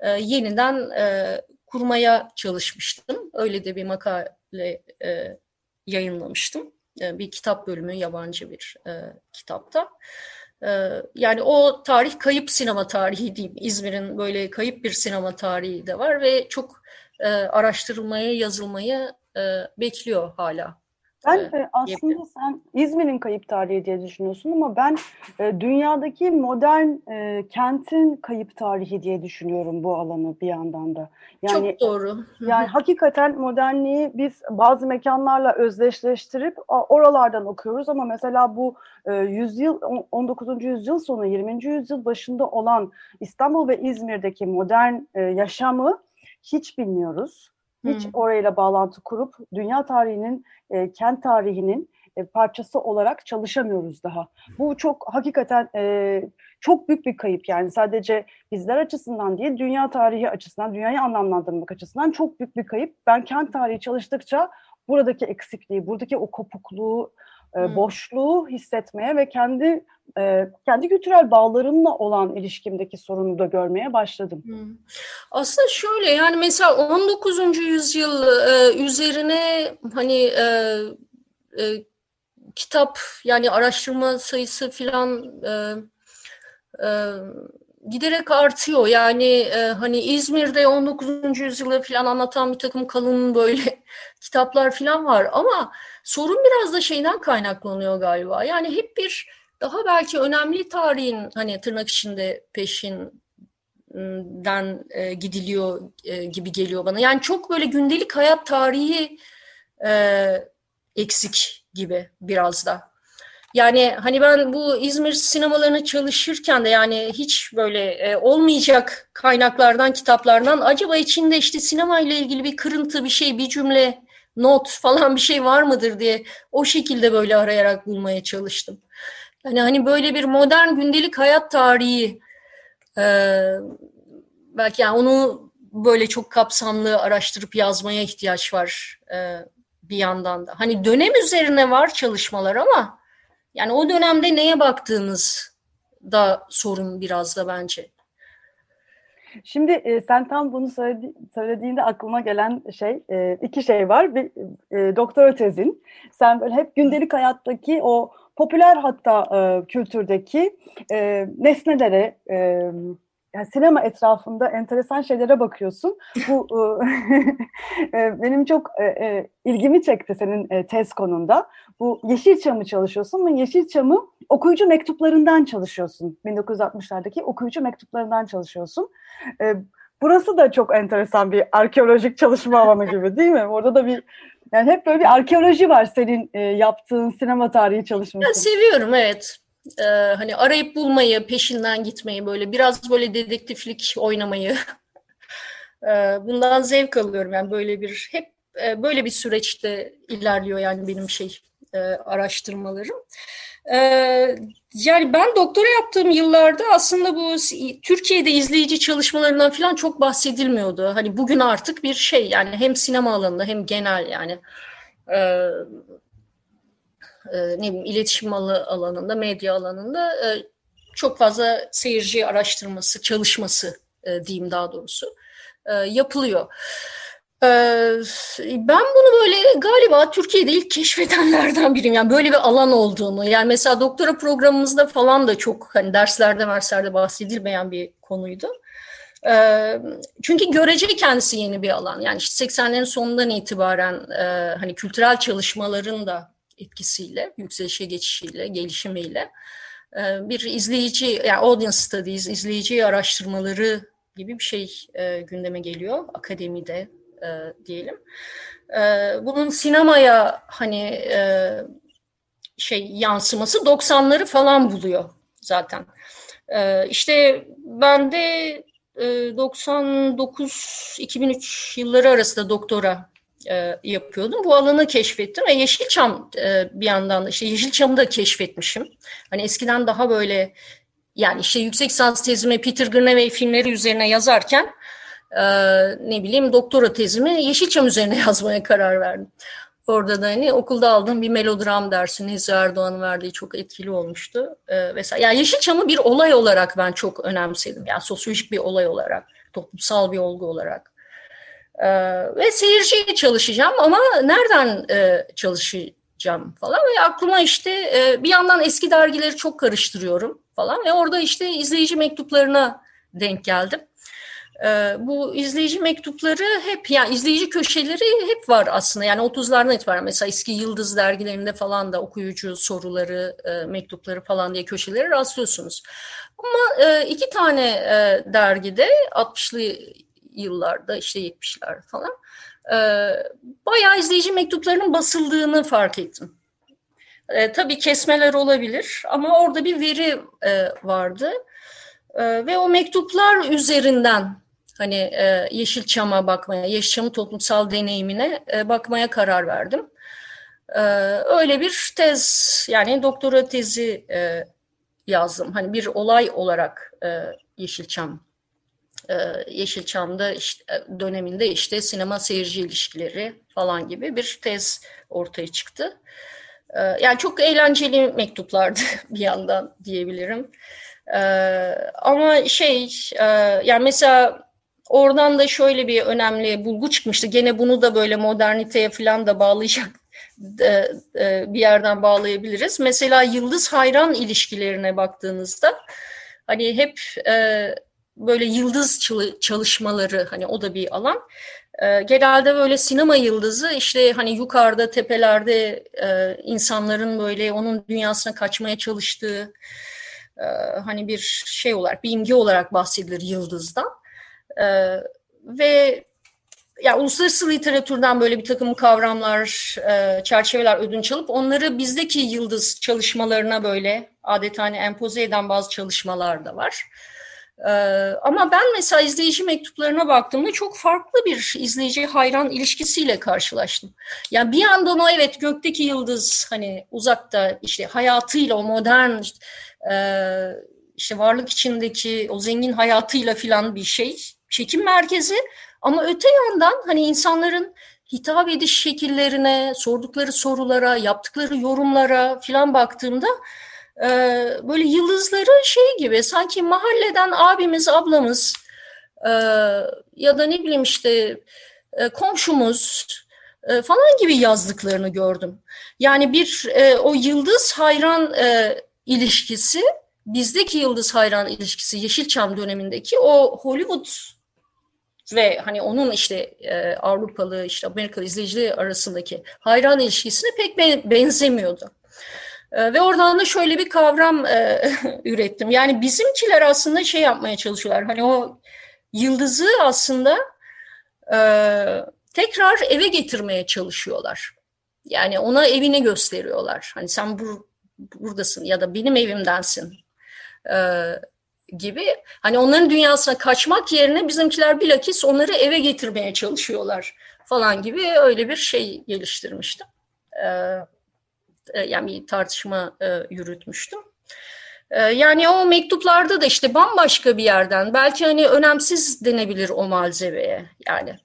e, yeniden e, kurmaya çalışmıştım. Öyle de bir makale e, yayınlamıştım. E, bir kitap bölümü yabancı bir e, kitapta. E, yani o tarih kayıp sinema tarihi diyeyim. İzmir'in böyle kayıp bir sinema tarihi de var ve çok araştırılmaya, yazılmayı e, bekliyor hala. Ben e, aslında sen İzmir'in kayıp tarihi diye düşünüyorsun ama ben e, dünyadaki modern e, kentin kayıp tarihi diye düşünüyorum bu alanı bir yandan da. Yani, Çok doğru. Yani hakikaten modernliği biz bazı mekanlarla özdeşleştirip oralardan okuyoruz ama mesela bu e, yüzyıl 19. yüzyıl sonu 20. yüzyıl başında olan İstanbul ve İzmir'deki modern e, yaşamı hiç bilmiyoruz. Hiç hmm. orayla bağlantı kurup dünya tarihinin, e, kent tarihinin e, parçası olarak çalışamıyoruz daha. Bu çok hakikaten e, çok büyük bir kayıp yani sadece bizler açısından değil dünya tarihi açısından, dünyayı anlamlandırmak açısından çok büyük bir kayıp. Ben kent tarihi çalıştıkça buradaki eksikliği, buradaki o kopukluğu, e, boşluğu hissetmeye ve kendi e, kendi kültürel bağlarımla olan ilişkimdeki sorunu da görmeye başladım. Aslında şöyle yani mesela 19. yüzyıl e, üzerine hani e, e, kitap yani araştırma sayısı filan e, e, giderek artıyor. Yani e, hani İzmir'de 19. yüzyılı falan anlatan bir takım kalın böyle kitaplar falan var ama sorun biraz da şeyden kaynaklanıyor galiba. Yani hep bir daha belki önemli tarihin hani tırnak içinde peşinden e, gidiliyor e, gibi geliyor bana. Yani çok böyle gündelik hayat tarihi e, eksik gibi biraz da. Yani hani ben bu İzmir sinemalarını çalışırken de yani hiç böyle e, olmayacak kaynaklardan, kitaplardan acaba içinde işte sinema ile ilgili bir kırıntı, bir şey, bir cümle, not falan bir şey var mıdır diye o şekilde böyle arayarak bulmaya çalıştım. Yani hani böyle bir modern gündelik hayat tarihi e, belki yani onu böyle çok kapsamlı araştırıp yazmaya ihtiyaç var e, bir yandan da. Hani dönem üzerine var çalışmalar ama yani o dönemde neye baktığımız da sorun biraz da bence. Şimdi e, sen tam bunu söyledi, söylediğinde aklıma gelen şey e, iki şey var. Bir e, doktora tezin. Sen böyle hep gündelik hayattaki o popüler hatta e, kültürdeki e, nesnelere e, yani sinema etrafında enteresan şeylere bakıyorsun. Bu e, benim çok e, e, ilgimi çekti senin tez konunda. Bu Yeşilçam'ı çalışıyorsun ve Yeşilçam'ı okuyucu mektuplarından çalışıyorsun. 1960'lardaki okuyucu mektuplarından çalışıyorsun. Burası da çok enteresan bir arkeolojik çalışma alanı gibi değil mi? Orada da bir yani hep böyle bir arkeoloji var senin e, yaptığın sinema tarihi çalışması. Ben seviyorum evet. Ee, hani arayıp bulmayı, peşinden gitmeyi böyle biraz böyle dedektiflik oynamayı ee, bundan zevk alıyorum. Yani böyle bir hep e, böyle bir süreçte ilerliyor yani benim şey e, araştırmalarım. Ee, yani ben doktora yaptığım yıllarda aslında bu Türkiye'de izleyici çalışmalarından falan çok bahsedilmiyordu. Hani bugün artık bir şey yani hem sinema alanında hem genel yani e, e, ne bileyim iletişim alanında, medya alanında çok fazla seyirci araştırması, çalışması diyeyim daha doğrusu yapılıyor. Ben bunu böyle galiba Türkiye'de ilk keşfedenlerden biriyim. Yani böyle bir alan olduğunu. Yani mesela doktora programımızda falan da çok hani derslerde derslerde bahsedilmeyen bir konuydu. Çünkü görece kendisi yeni bir alan. Yani işte 80'lerin sonundan itibaren hani kültürel çalışmaların da etkisiyle, yükselişe geçişiyle, gelişimiyle bir izleyici, yani audience studies, izleyici araştırmaları gibi bir şey gündeme geliyor akademide, e, diyelim. E, bunun sinemaya hani e, şey yansıması 90'ları falan buluyor zaten. E, işte ben de e, 99-2003 yılları arasında doktora e, yapıyordum. Bu alanı keşfettim ve Yeşilçam e, bir yandan işte Yeşilçam'ı da keşfetmişim. Hani eskiden daha böyle yani işte yüksek lisans tezimi Peter Greenaway filmleri üzerine yazarken e, ne bileyim doktora tezimi Yeşilçam üzerine yazmaya karar verdim. Orada da hani okulda aldığım bir melodram dersi Nezih Erdoğan'ın verdiği çok etkili olmuştu. Ee, vesaire. Yani Yeşilçam'ı bir olay olarak ben çok önemsedim. Yani sosyolojik bir olay olarak, toplumsal bir olgu olarak. Ee, ve seyirciye çalışacağım ama nereden e, çalışacağım falan. Ve aklıma işte e, bir yandan eski dergileri çok karıştırıyorum falan. Ve orada işte izleyici mektuplarına denk geldim. Ee, bu izleyici mektupları hep yani izleyici köşeleri hep var aslında. Yani 30'lardan itibaren mesela eski Yıldız dergilerinde falan da okuyucu soruları, e, mektupları falan diye köşeleri rastlıyorsunuz. Ama iki tane dergide 60'lı yıllarda işte 70'ler falan e, bayağı izleyici mektuplarının basıldığını fark ettim. E, tabii kesmeler olabilir ama orada bir veri e, vardı. E, ve o mektuplar üzerinden hani e, Yeşilçam'a bakmaya, Yeşilçam'ın toplumsal deneyimine e, bakmaya karar verdim. E, öyle bir tez, yani doktora tezi e, yazdım. Hani bir olay olarak e, Yeşilçam, Yeşilçam'da işte, e, döneminde işte sinema seyirci ilişkileri falan gibi bir tez ortaya çıktı. E, yani çok eğlenceli mektuplardı bir yandan diyebilirim. E, ama şey, e, yani mesela Oradan da şöyle bir önemli bulgu çıkmıştı. Gene bunu da böyle moderniteye falan da bağlayacak e, e, bir yerden bağlayabiliriz. Mesela yıldız hayran ilişkilerine baktığınızda hani hep e, böyle yıldız çalışmaları hani o da bir alan. Genelde böyle sinema yıldızı işte hani yukarıda tepelerde insanların böyle onun dünyasına kaçmaya çalıştığı hani bir şey olarak bir imge olarak bahsedilir yıldızdan. Ee, ve ya uluslararası literatürden böyle bir takım kavramlar, e, çerçeveler ödünç alıp onları bizdeki yıldız çalışmalarına böyle adeta hani empoze eden bazı çalışmalar da var. E, ama ben mesela izleyici mektuplarına baktığımda çok farklı bir izleyici hayran ilişkisiyle karşılaştım. Yani bir yandan o evet gökteki yıldız hani uzakta işte hayatıyla o modern e, işte varlık içindeki o zengin hayatıyla filan bir şey çekim merkezi ama öte yandan hani insanların hitap ediş şekillerine, sordukları sorulara, yaptıkları yorumlara filan baktığımda e, böyle yıldızları şey gibi sanki mahalleden abimiz, ablamız e, ya da ne bileyim işte e, komşumuz e, falan gibi yazdıklarını gördüm. Yani bir e, o yıldız hayran e, ilişkisi bizdeki yıldız hayran ilişkisi Yeşilçam dönemindeki o Hollywood ve hani onun işte e, Avrupalı işte Amerikalı izleyicileri arasındaki hayran ilişkisine pek benzemiyordu. E, ve oradan da şöyle bir kavram e, ürettim. Yani bizimkiler aslında şey yapmaya çalışıyorlar. Hani o yıldızı aslında e, tekrar eve getirmeye çalışıyorlar. Yani ona evini gösteriyorlar. Hani sen bur buradasın ya da benim evimdensin. E, gibi. Hani onların dünyasına kaçmak yerine bizimkiler bilakis onları eve getirmeye çalışıyorlar falan gibi öyle bir şey geliştirmiştim. Ee, e, yani bir tartışma e, yürütmüştüm. Ee, yani o mektuplarda da işte bambaşka bir yerden belki hani önemsiz denebilir o malzemeye yani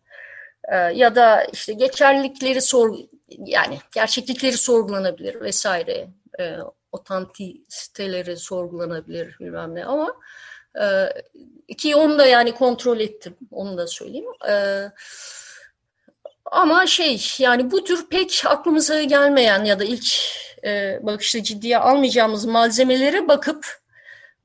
e, ya da işte geçerlilikleri sor yani gerçeklikleri sorgulanabilir vesaire e, otantisiteleri sorgulanabilir bilmem ne ama e, ki onu da yani kontrol ettim onu da söyleyeyim. E, ama şey yani bu tür pek aklımıza gelmeyen ya da ilk e, bakışta ciddiye almayacağımız malzemelere bakıp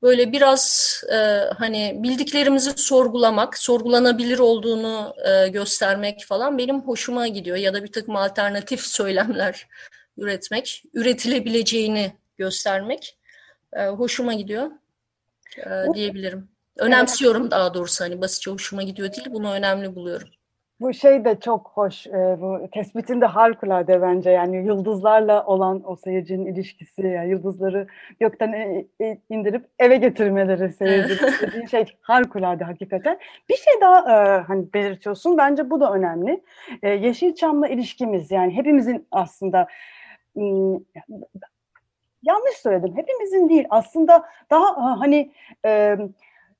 böyle biraz e, hani bildiklerimizi sorgulamak, sorgulanabilir olduğunu e, göstermek falan benim hoşuma gidiyor. Ya da bir takım alternatif söylemler üretmek, üretilebileceğini göstermek e, hoşuma gidiyor e, diyebilirim. Önemsiyorum daha doğrusu hani basitçe hoşuma gidiyor değil bunu önemli buluyorum. Bu şey de çok hoş, e, bu tespitin de harikulade bence yani yıldızlarla olan o seyircinin ilişkisi, yani yıldızları gökten e, e, indirip eve getirmeleri seyircinin dediğin şey harikulade hakikaten. Bir şey daha e, hani belirtiyorsun, bence bu da önemli. E, Yeşilçam'la ilişkimiz yani hepimizin aslında yanlış söyledim. Hepimizin değil. Aslında daha hani e,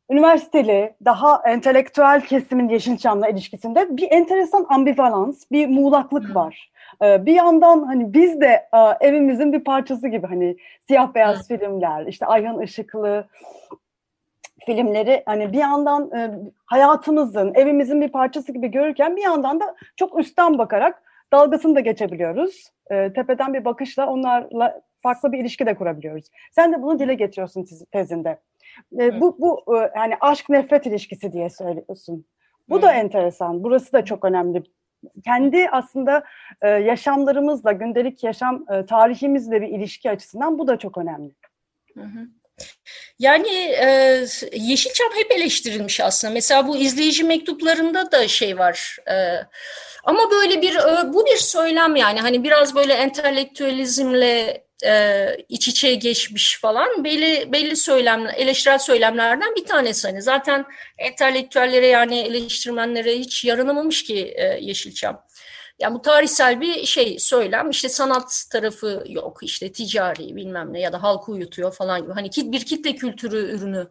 üniversiteli, daha entelektüel kesimin Yeşilçam'la ilişkisinde bir enteresan ambivalans, bir muğlaklık var. E, bir yandan hani biz de e, evimizin bir parçası gibi hani siyah beyaz filmler, işte Ayhan Işıklı filmleri hani bir yandan e, hayatımızın, evimizin bir parçası gibi görürken bir yandan da çok üstten bakarak dalgasını da geçebiliyoruz. E, tepeden bir bakışla onlarla farklı bir ilişki de kurabiliyoruz. Sen de bunu dile getiriyorsun tezinde. E, bu bu e, yani aşk nefret ilişkisi diye söylüyorsun. Bu hmm. da enteresan. Burası da çok önemli. Kendi aslında e, yaşamlarımızla, gündelik yaşam e, tarihimizle bir ilişki açısından bu da çok önemli. Hı hı. Yani e, Yeşilçam hep eleştirilmiş aslında. Mesela bu izleyici mektuplarında da şey var. E, ama böyle bir bu bir söylem yani hani biraz böyle entelektüelizmle e, iç içe geçmiş falan belli belli söylemler, eleştirel söylemlerden bir tanesi hani zaten entelektüellere yani eleştirmenlere hiç yaranamamış ki e, Yeşilçam. Yani bu tarihsel bir şey söylem işte sanat tarafı yok işte ticari bilmem ne ya da halkı uyutuyor falan gibi hani bir kitle kültürü ürünü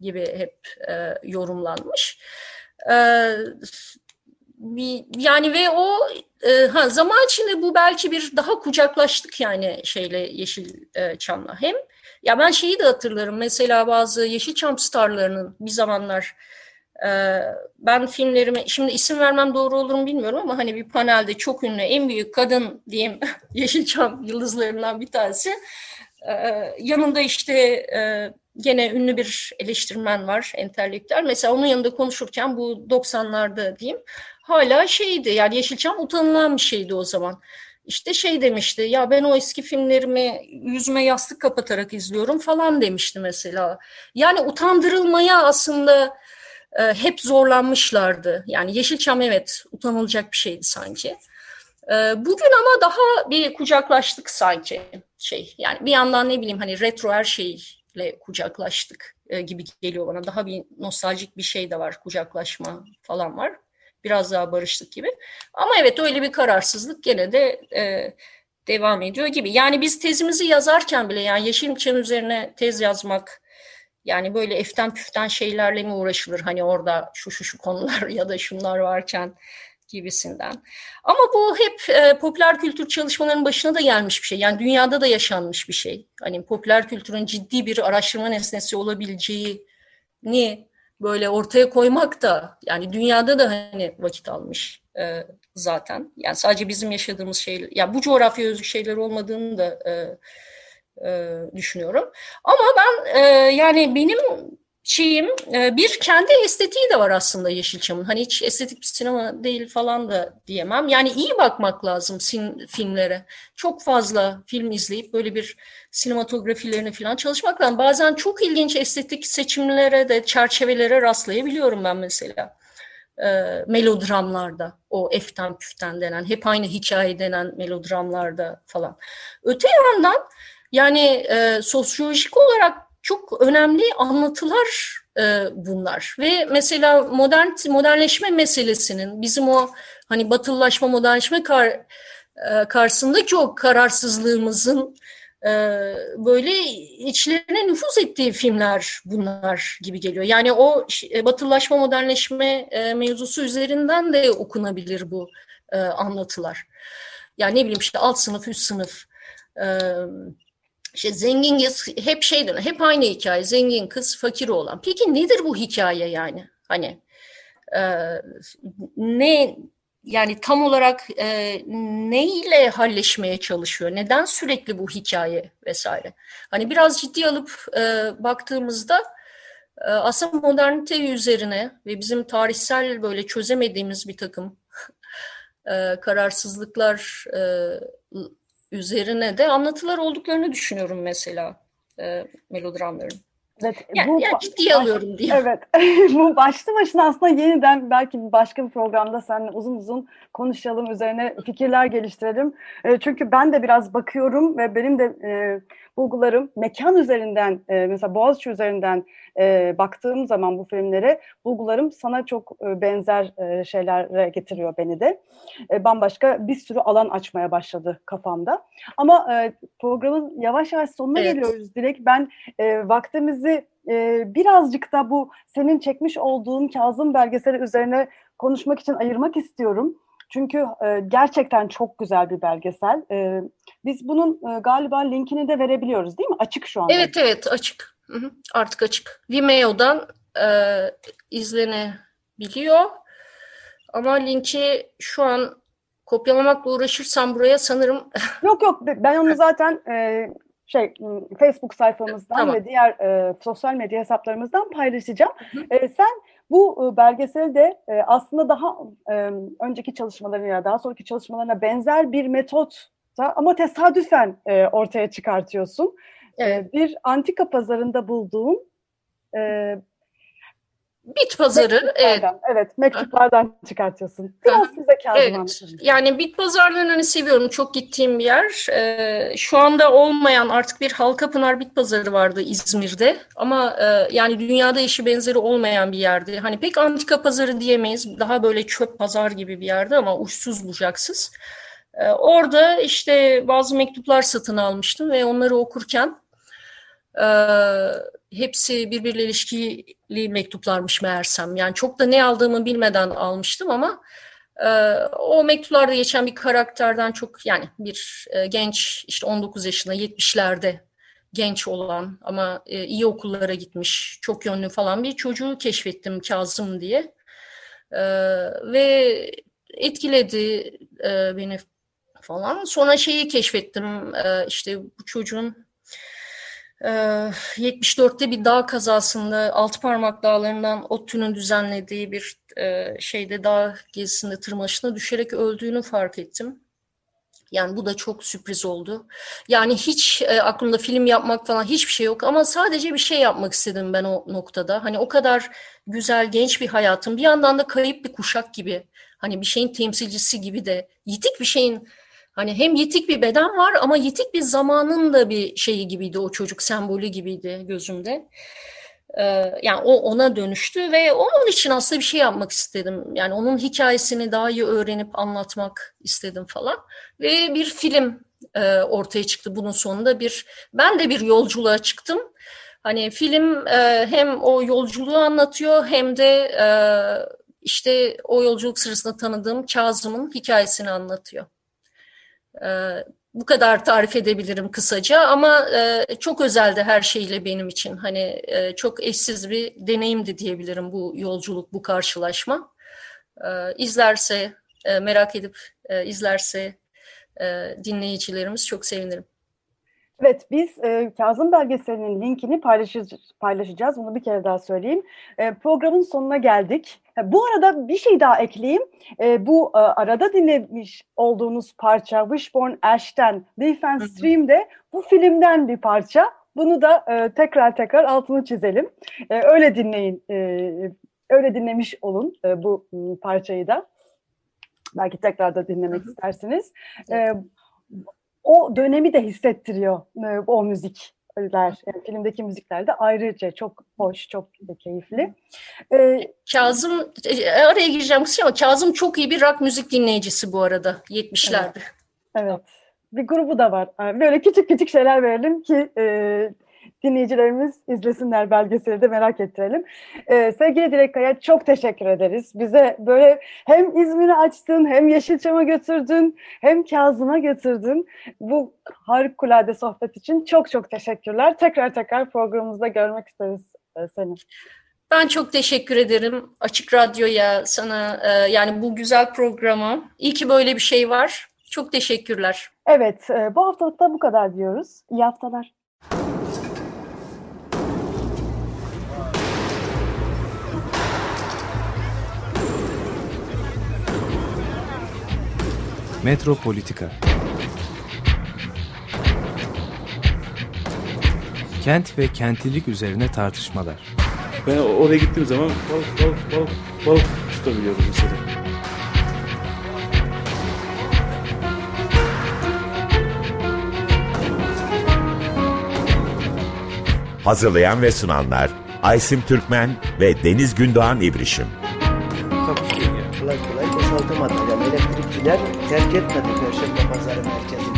gibi hep e, yorumlanmış. E, yani ve o e, ha, zaman içinde bu belki bir daha kucaklaştık yani şeyle yeşil e, hem ya ben şeyi de hatırlarım mesela bazı Yeşilçam starlarının bir zamanlar e, ben filmlerime şimdi isim vermem doğru olur mu bilmiyorum ama hani bir panelde çok ünlü en büyük kadın diyeyim Yeşilçam yıldızlarından bir tanesi. E, yanında işte e, gene ünlü bir eleştirmen var entelektüel mesela onun yanında konuşurken bu 90'larda diyeyim hala şeydi yani Yeşilçam utanılan bir şeydi o zaman. İşte şey demişti ya ben o eski filmlerimi yüzüme yastık kapatarak izliyorum falan demişti mesela. Yani utandırılmaya aslında e, hep zorlanmışlardı. Yani Yeşilçam evet utanılacak bir şeydi sanki. E, bugün ama daha bir kucaklaştık sanki şey. Yani bir yandan ne bileyim hani retro her şeyle kucaklaştık e, gibi geliyor bana. Daha bir nostaljik bir şey de var, kucaklaşma falan var. Biraz daha barıştık gibi. Ama evet öyle bir kararsızlık gene de e, devam ediyor gibi. Yani biz tezimizi yazarken bile yani Yeşilçam üzerine tez yazmak yani böyle eften püften şeylerle mi uğraşılır hani orada şu şu şu konular ya da şunlar varken gibisinden. Ama bu hep e, popüler kültür çalışmalarının başına da gelmiş bir şey. Yani dünyada da yaşanmış bir şey. Hani popüler kültürün ciddi bir araştırma nesnesi olabileceğini böyle ortaya koymak da yani dünyada da hani vakit almış e, zaten. Yani sadece bizim yaşadığımız şeyler, yani bu coğrafya özgü şeyler olmadığını da e, e, düşünüyorum. Ama ben e, yani benim şeyim e, bir kendi estetiği de var aslında Yeşilçam'ın. Hani hiç estetik bir sinema değil falan da diyemem. Yani iyi bakmak lazım sin, filmlere. Çok fazla film izleyip böyle bir sinematografilerini falan çalışmak lazım. Bazen çok ilginç estetik seçimlere de çerçevelere rastlayabiliyorum ben mesela. E, melodramlarda o eften püften denen hep aynı hikaye denen melodramlarda falan. Öte yandan yani e, sosyolojik olarak çok önemli anlatılar e, bunlar ve mesela modern modernleşme meselesinin bizim o hani batılılaşma modernleşme kar, e, karşısındaki o kararsızlığımızın e, böyle içlerine nüfuz ettiği filmler bunlar gibi geliyor. Yani o e, batılılaşma modernleşme e, mevzusu üzerinden de okunabilir bu e, anlatılar. Yani ne bileyim işte alt sınıf, üst sınıf, e, işte zengin kız hep şeyden hep aynı hikaye zengin kız fakir olan. Peki nedir bu hikaye yani? Hani e, ne yani tam olarak e, ne ile halleşmeye çalışıyor? Neden sürekli bu hikaye vesaire? Hani biraz ciddi alıp e, baktığımızda e, aslında modernite üzerine ve bizim tarihsel böyle çözemediğimiz bir takım e, kararsızlıklar e, üzerine de anlatılar olduklarını düşünüyorum mesela e, melodramların. Evet, yani, bu, yani ciddiye alıyorum diye. Evet, bu başlı başına aslında yeniden belki başka bir programda seninle uzun uzun konuşalım, üzerine fikirler geliştirelim. E, çünkü ben de biraz bakıyorum ve benim de e, bulgularım mekan üzerinden, e, mesela Boğaziçi üzerinden e, baktığım zaman bu filmlere bulgularım sana çok e, benzer e, şeylere getiriyor beni de. E, bambaşka bir sürü alan açmaya başladı kafamda. Ama e, programın yavaş yavaş sonuna evet. geliyoruz Dilek. Ben e, vaktimizi e, birazcık da bu senin çekmiş olduğun Kazım belgeseli üzerine konuşmak için ayırmak istiyorum. Çünkü e, gerçekten çok güzel bir belgesel. E, biz bunun e, galiba linkini de verebiliyoruz değil mi? Açık şu anda. Evet evet açık. Hı hı, artık açık. Vimeo'dan e, izlenebiliyor. Ama linki şu an kopyalamakla uğraşırsam buraya sanırım... yok yok ben onu zaten e, şey Facebook sayfamızdan tamam. ve diğer e, sosyal medya hesaplarımızdan paylaşacağım. Hı hı. E, sen bu e, belgeselde e, aslında daha e, önceki çalışmalarına, daha sonraki çalışmalarına benzer bir metot ama tesadüfen ortaya çıkartıyorsun. Evet. Bir antika pazarında bulduğum Bit pazarı evet. Evet mektuplardan çıkartıyorsun. Biraz size evet. Yani bit pazarlarını hani seviyorum. Çok gittiğim bir yer. Ee, şu anda olmayan artık bir Halkapınar bit pazarı vardı İzmir'de. Ama e, yani dünyada eşi benzeri olmayan bir yerdi. Hani pek antika pazarı diyemeyiz. Daha böyle çöp pazar gibi bir yerde ama uçsuz bucaksız. Ee, orada işte bazı mektuplar satın almıştım ve onları okurken e, hepsi birbiriyle ilişkili mektuplarmış meğersem. Yani çok da ne aldığımı bilmeden almıştım ama e, o mektuplarda geçen bir karakterden çok yani bir e, genç işte 19 yaşında 70'lerde genç olan ama e, iyi okullara gitmiş çok yönlü falan bir çocuğu keşfettim Kazım diye. E, ve etkiledi e, beni falan. Sonra şeyi keşfettim e, işte bu çocuğun 74'te ee, bir dağ kazasında altı parmak dağlarından ODTÜ'nün düzenlediği bir şeyde dağ gezisinde tırmanışına düşerek öldüğünü fark ettim. Yani bu da çok sürpriz oldu. Yani hiç e, aklımda film yapmak falan hiçbir şey yok ama sadece bir şey yapmak istedim ben o noktada. Hani o kadar güzel genç bir hayatım bir yandan da kayıp bir kuşak gibi. Hani bir şeyin temsilcisi gibi de yitik bir şeyin hani hem yitik bir beden var ama yitik bir zamanın da bir şeyi gibiydi o çocuk sembolü gibiydi gözümde. Ee, yani o ona dönüştü ve onun için aslında bir şey yapmak istedim. Yani onun hikayesini daha iyi öğrenip anlatmak istedim falan. Ve bir film e, ortaya çıktı bunun sonunda bir ben de bir yolculuğa çıktım. Hani film e, hem o yolculuğu anlatıyor hem de e, işte o yolculuk sırasında tanıdığım Kazım'ın hikayesini anlatıyor. Bu kadar tarif edebilirim kısaca ama e, çok özeldi her şeyle benim için. Hani e, çok eşsiz bir deneyimdi diyebilirim bu yolculuk, bu karşılaşma. E, izlerse, e, merak edip e, izlerse e, dinleyicilerimiz çok sevinirim. Evet, biz e, Kazım belgeselinin linkini paylaşacağız, paylaşacağız. Bunu bir kere daha söyleyeyim. E, programın sonuna geldik. E, bu arada bir şey daha ekleyeyim. E, bu e, arada dinlemiş olduğunuz parça Wishbone Ash'ten Defense Stream'de bu filmden bir parça. Bunu da e, tekrar tekrar altını çizelim. E, öyle dinleyin, e, öyle dinlemiş olun e, bu parçayı da. Belki tekrar da dinlemek istersiniz. E, o dönemi de hissettiriyor e, o müzikler. Yani filmdeki müzikler de ayrıca çok hoş, çok keyifli. Ee, Kazım, e, araya gireceğim ama Kazım çok iyi bir rock müzik dinleyicisi bu arada 70'lerde. Evet. evet. Bir grubu da var. Böyle küçük küçük şeyler verelim ki e, dinleyicilerimiz izlesinler belgeseli de merak ettirelim. Ee, sevgili Dilek Kaya çok teşekkür ederiz. Bize böyle hem İzmir'i açtın, hem Yeşilçam'a götürdün, hem Kazım'a götürdün. Bu harikulade sohbet için çok çok teşekkürler. Tekrar tekrar programımızda görmek isteriz e, seni. Ben çok teşekkür ederim Açık Radyo'ya, sana e, yani bu güzel programa. İyi ki böyle bir şey var. Çok teşekkürler. Evet, e, bu haftalıkta bu kadar diyoruz. İyi haftalar. Metropolitika Kent ve kentlilik üzerine tartışmalar. Ben oraya gittiğim zaman balık balık balık balık tutabiliyordum mesela. Hazırlayan ve sunanlar Aysim Türkmen ve Deniz Gündoğan İbrişim. Kolay kolay boşaltamadı. Elektrikçiler terk etmedi Perşembe Pazarı merkezini.